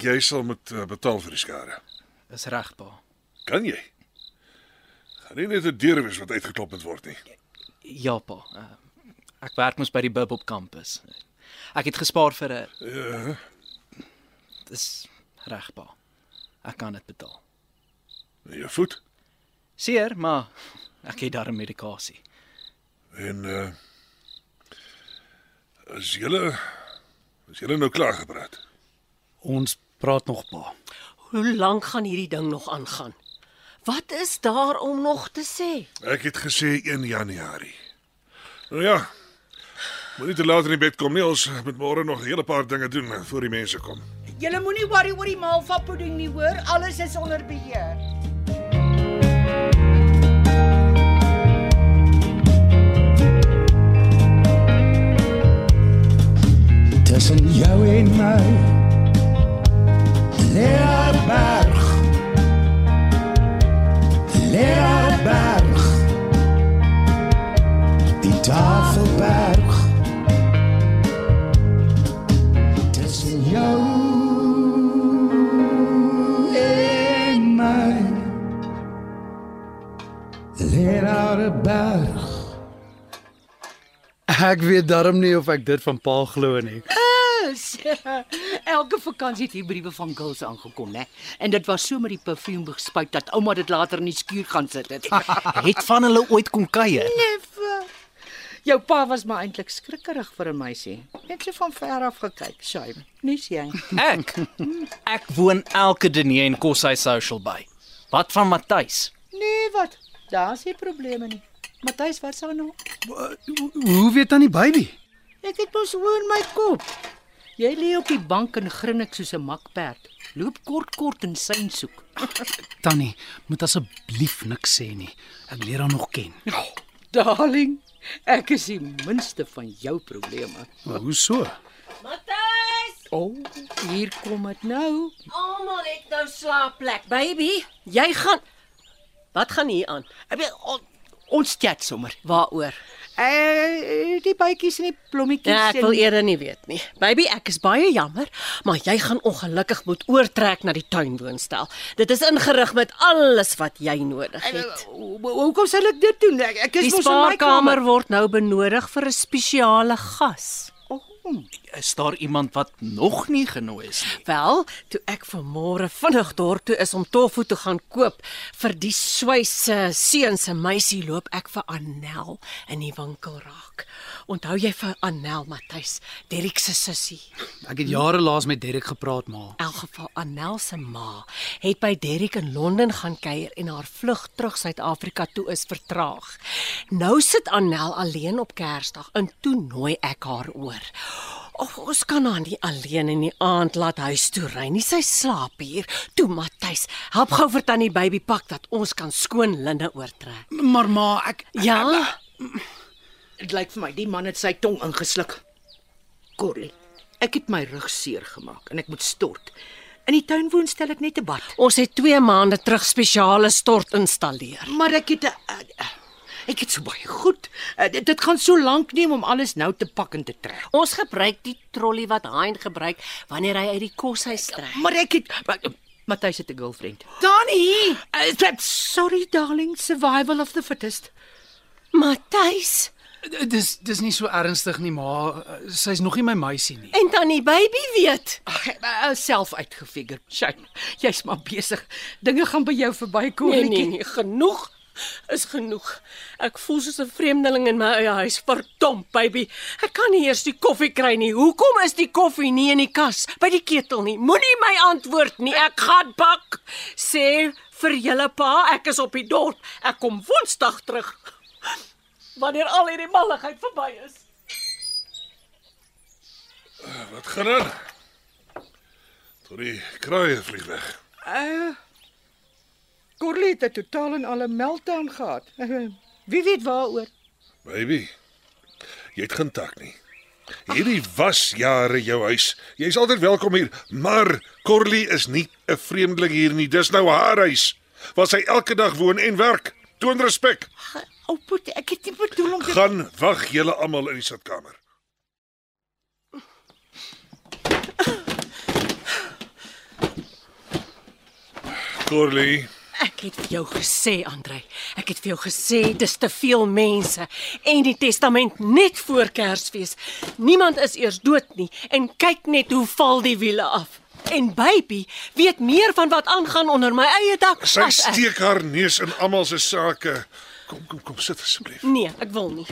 Jy sal moet uh, betaal vir die skade. Is reg pa. Kan jy? Gaan nie net 'n deur wees wat uitgeklop moet word nie. Ja pa. Uh, ek werk mos by die Bub op kampus. Ek het gespaar vir 'n Ja. Dis reg pa. Ek kan dit betaal. Jou voet Seer, maar ek het daar medikasie. en uh Is julle is julle nou klaar gepraat? Ons praat nog pa. hoe lank gaan hierdie ding nog aangaan? Wat is daar om nog te sê? Ek het gesê 1 Januarie. Nou ja. Moenie te laat in die bed kom nie. Ons moet môre nog 'n hele paar dinge doen eh, voor die mense kom. Julle moenie worry oor die malva pudding nie, hoor. Alles is onder beheer. tussen jou en my Leer berg Leer berg Die tafelberg tussen jou en my. Leer berg. Ek weet darm nie of ek dit van pa glo nie. Is. Elke vakansie het hier briewe van girls aangekom, né? En dit was so met die parfuum gespuit dat ouma dit later in die skuur gaan sit het. Het van hulle ooit kom kuier? Never. Jou pa was maar eintlik skrikkerig vir 'n meisie. Net so van ver af gekyk, shame. Nis jy? Ek ek woon elke diner en koshuis social by. Wat van Matthys? Nee, wat? Daar's nie probleme nie. Matthys, wat sou nou? Hoe- weet dan die baby? Ek het mos hoor in my kop. Jy lê op die bank en grinnik soos 'n makperd. Loop kort kort en sein soek. Tannie, moet asseblief niks sê nie. Ek leer haar nog ken. Darling, ek is die minste van jou probleme. Maar hoe so? Matthys, O, oh, hier kom dit nou. almal het nou slaapplek, baby. Jy gaan Wat gaan hier aan? Ek weet, on, ons chat sommer. Waaroor? Eh, die bytjies en die blommetjies. Ja, ek en- wil eerder nie weet nie. Baby, ek is baie jammer, maar jy gaan ongelukkig moet oortrek na die tuinwoonstel. Dit is ingerig met alles wat jy nodig het. ho- Hoekom sal ek dit doen? Ek, ek is Die mos in my spaarkamer word nou benodig vir 'n spesiale gas. Oh, Is daar iemand wat nog nie genooi is nie? Wel, toe ek vanmôre vinnig dorp toe is om tofu te gaan koop vir die Swyse seun se meisie, loop ek vir Annel in die winkel raak. Onthou jy vir Annel Matthys, Derrick se sussie? Ek het jare laas met Derek gepraat, maar In elk geval Annel se ma het by Derrick in Londen gaan kuier en haar vlug terug Suid-Afrika toe is vertraag. Nou sit Annel alleen op Kersdag en toe nooi ek haar oor. Och, ons kan haar nie alleen in die aand laat huis toe ry nie. Sy slaap hier. Toe Matthys, help gou vir tannie baby pak dat ons kan skoon linne oortrek. maar ma, ek Ja, Dit lyk vir my die man het sy tong ingesluk. Corley, ek het my rug seer gemaak en ek moet stort. In die tuin woon stel ek net 'n bad. ons het 2 maande terug spesiale stort installeer. Maar ek het 'n ek het so baie goed. Uh, dit, dit gaan so lank neem om alles nou te pak en te trek. Ons gebruik die trolly wat Hein gebruik wanneer hy uit die koshuis trek. Maar ek het maar, uh, Matthys het 'n girlfriend. Tannie, Uh, sorry darling, survival of the fittest. Matthys dis dis nie so ernstig nie, ma. Sy's nog nie my meisie nie. en tannie baby weet. Ag, self uitgefigure. Shame. Jy's maar besig. Dinge gaan by jou verby, Nee Corley. nee nee, genoeg is genoeg. Ek voel soos 'n vreemdeling in my eie huis. Verdom, baby. Ek kan nie eers die koffie kry nie. Hoekom is die koffie nie in die kas by die ketel nie? Moenie my antwoord nie. Ek gaan bak. Sê vir julle pa, ek is op die dorp. Ek kom Woensdag terug. Wanneer al hierdie malligheid verby is. Wat gaan aan? Tot die kraaie vlieg weg. Uh Corley het 'n totaal en alle meltdown gehad. Wie weet waaroor? Baby, jy het geen tak nie. Hierdie was jare jou huis. Jy's altyd welkom hier, maar Corley is nie 'n vreemdeling hier nie. Dis nou haar huis waar sy elke dag woon en werk. Toon respek. Ou put, ek het nie bedoel om te Gaan wag julle almal in die sitkamer. Corley, Ek het vir jou gesê, Andrei. Ek het vir jou gesê dis te veel mense en die testament net voor Kersfees. Niemand is eers dood nie en kyk net hoe val die wiele af. En baby weet meer van wat aangaan onder my eie dak sy as ek. steek haar neus in almal se sake. Kom kom kom sit asseblief. Nee, ek wil nie.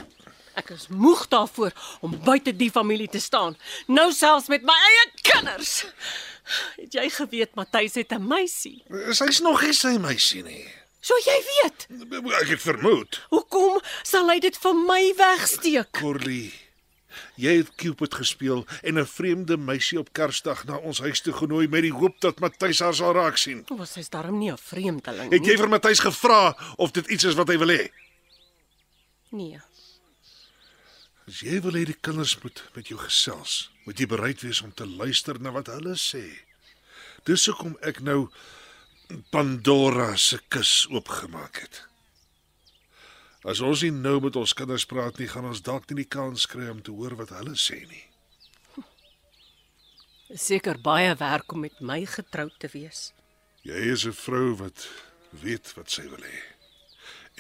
Ek is moeg daarvoor om buite die familie te staan. Nou selfs met my eie kinders. Het jy geweet Matthys het 'n meisie? Sy's nog nie sy meisie nie. So jy weet. Ek het vermoed. Hoekom sal hy dit vir my wegsteek? Corley, jy het Cupid gespeel en 'n vreemde meisie op Kersdag na ons huis toe genooi met die hoop dat Matthys haar sal raak sien. Was hy's darm nie 'n vreemdeling Het jy nie. vir Matthys gevra of dit iets is wat hy wil hê? Nee. As jy wil hê die kinders moet met jou gesels, moet jy bereid wees om te luister na wat hulle sê. Dis hoekom ek nou Pandora se kus oopgemaak het. As ons nie nou met ons kinders praat nie, gaan ons dalk nie die kans kry om te hoor wat hulle sê nie. Seker baie werk om met my getroud te wees. Jy is 'n vrou wat weet wat sy wil hê.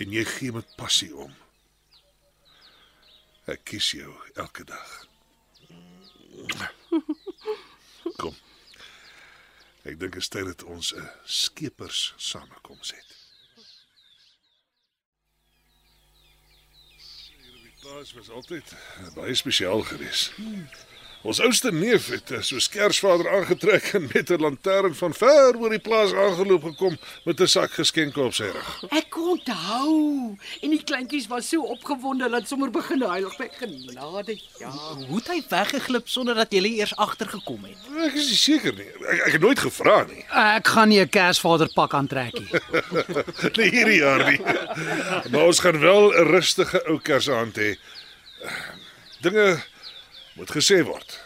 En jy gee met passie om. Ek kies jou elke dag. Kom. Ek dink dit is tyd dat ons 'n skepers samekoms het. Paas was altyd baie spesiaal geweest. Ons ouste neef het eh, soos Kersvader aangetrek en met 'n lantern van ver oor die plaas aangeloop gekom met 'n sak geskenke op sy rug. Ek onthou. En die kleintjies was so opgewonde dat sommer begin huil. Ek genade, ja. Hoe het hy weggeglip sonder dat jy eers agtergekom het? Ek is nie seker nie. Ek, ek het nooit gevra nie. Ek gaan nie 'n Kersvader pak aantrek nie. Nee, hierdie jaar nie. Maar ons gaan wel 'n rustige ou Kersaand hê. Dinge moet gesê word.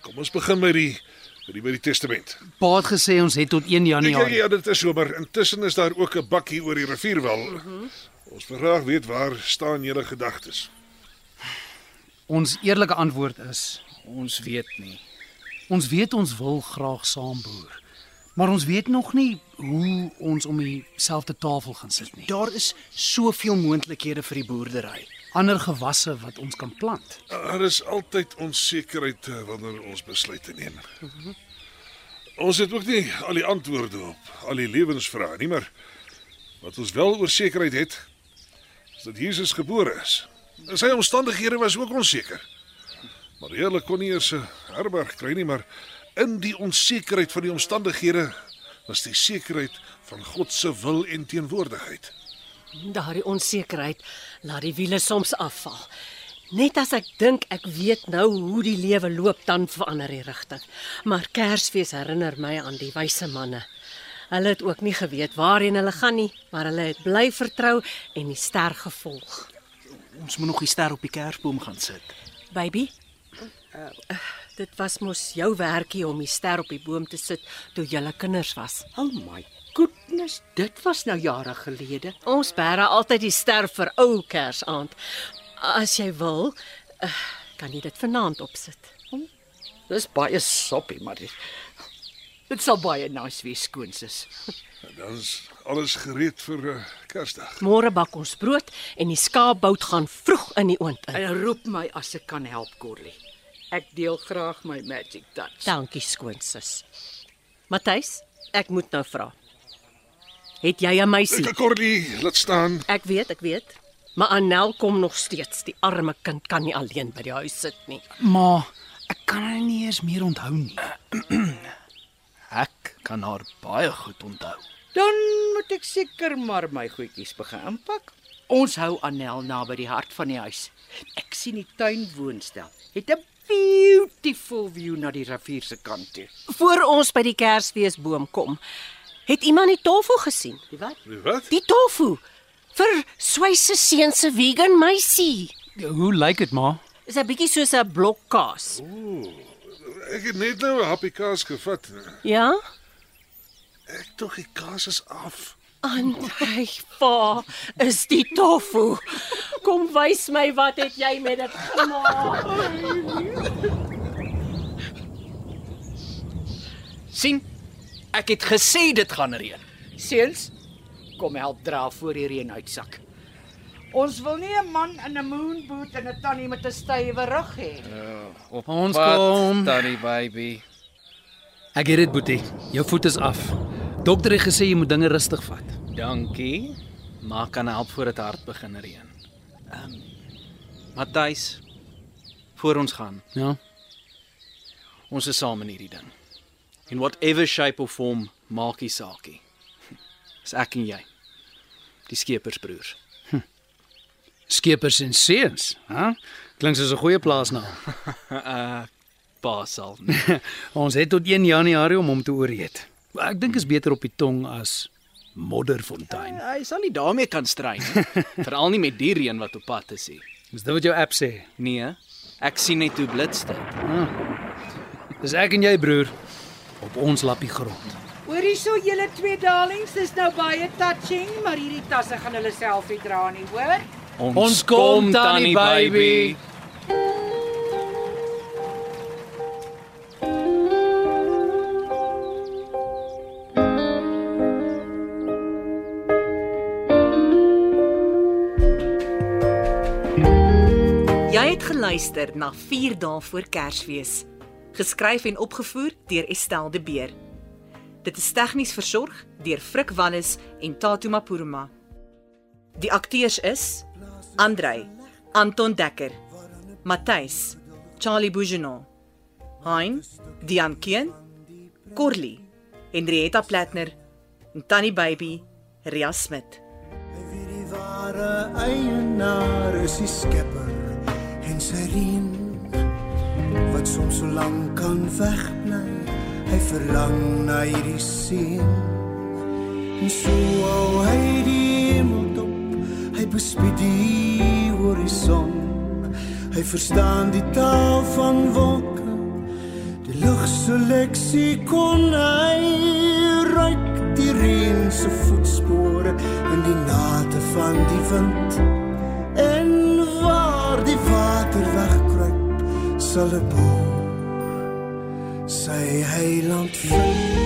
Kom ons begin met die met die, met die testament. Pa het gesê ons het tot 1 Ja, ja, Januarie. ja, dit is somer. Intussen is daar ook 'n bakkie oor die rivier wel. Mm -hmm. Ons wil graag weet waar staan julle gedagtes. Ons eerlike antwoord is Ons weet nie. ons weet ons wil graag saam boer. Maar ons weet nog nie hoe ons om dieselfde tafel gaan sit nie. Daar is soveel moontlikhede vir die boerdery. Ander gewasse wat ons kan plant. Daar is altyd onsekerheid eh, wanneer ons besluite neem. Ons het ook nie al die antwoorde op al die lewensvrae nie, maar wat ons wel oor sekerheid het, is dat Jesus gebore is. En sy omstandighede was ook onseker. Maar Here kon nie eers 'n herberg kry nie, maar in die onsekerheid van die omstandighede was die sekerheid van God se wil en teenwoordigheid. Daardie onsekerheid laat die wiele soms afval. Net as ek dink ek weet nou hoe die lewe loop, dan verander die rigting. Maar Kersfees herinner my aan die wyse manne. Hulle het ook nie geweet waarheen hulle gaan nie, maar hulle het bly vertrou en die ster gevolg. Ons moet nog die ster op die kersboom gaan sit. Baby, uh, dit was mos jou werkie om die ster op die boom te sit toe julle kinders was. Oh my goodness, dit was nou jare gelede. Ons bære altyd die ster vir ou Kersaand. As jy wil, uh, kan jy dit vanaand opsit. Dis baie soppie, maar dit Dit sal baie nice wees skoonsis. En dan is alles gereed vir uh, Kersdag. Môre bak ons brood en die skaapbout gaan vroeg in die oond in. En roep my as ek kan help, Corley. Ek deel graag my magic touch. Dankie skoonsis. Matthys, ek moet nou vra. Het jy 'n meisie? Cordy, laat staan. Ek weet, ek weet. Maar Annel kom nog steeds. Die arme kind kan nie alleen by die huis sit nie. Maar ek kan haar nie eens meer onthou nie. Ek kan haar baie goed onthou. Dan moet ek seker maar my goedjies begin inpak. Ons hou Annel naby die hart van die huis. Ek sien die tuinwoonstel. Het 'n beautiful view na die rivier se kant toe. Voor ons by die Kersfeesboom kom, het iemand die tofu gesien. Die wat? Wat? Die tofu vir Swyse seun se vegan meisie. Hoe lyk dit, ma? Is 'n bietjie soos 'n blok kaas. Ek het net nou 'n happie kaas gevat. Ja? Ek tog die kaas is af. Andrei, pa, is die tofu. Kom wys my wat het jy met dit gemaak? sien? Ek het gesê dit gaan reën. Seuns, kom help dra voor die reën uitsak. Ons wil nie 'n man in 'n moonboot en 'n tannie met 'n stywe rug hê. Op Ons kom. Tannie baby. Ek het dit, Boetie. Jou voet is af. Dokter het gesê jy moet dinge rustig vat. Dankie. Maar kan help voor dit hard begin reën. Ehm um, Matthys, voor ons gaan. Ja. Ons is saam in hierdie ding. In whatever shape of form maakie saakie. Dis ek en jy. Die skepersbroers. Skeepers en seuns, hè? Klink soos 'n goeie plaasnaam. Uh Basel. Ons het tot 1 Januarie om hom te ooreet. Ek dink is beter op die tong as Modderfontein. Hy sal nie daarmee kan stry nie. Veral nie met die reën wat op pad is nie. Dis dit wat jou app sê. Nee, ek sien net hoe blits dit. Dis ek en jy broer op ons lappie grond. Hoorie so julle twee darlings, dis nou baie touching, maar hierdie tasse gaan hulle self nie dra nie, hoor? Ons kom, Tannie baby. Jy het geluister na 4 dae voor Kersfees. Geskryf en opgevoer deur Estel de Beer. Dit is tegnies versorg deur Frik Wallis en Tatu Mapuruma. Die akteurs is Andrei, Anton Dekker, Matthys, Charlie Bougenon, Hein, Dian Keen, Corley, Henrietta Platner, en Tannie Baby, Ria Smit. Wie die ware eienaar is die skepper en sy reën wat soms so lank kan wegbly. Hy verlang na hierdie seën. En so hou hy die hemel dop. Hy bespied die horison. Hy verstaan die taal van wolke. Die lug se leksikon hy ruik die reën se voetspore in die nate van die wind. En waar die water wegkruip, sal 'n boek sy heiland vind.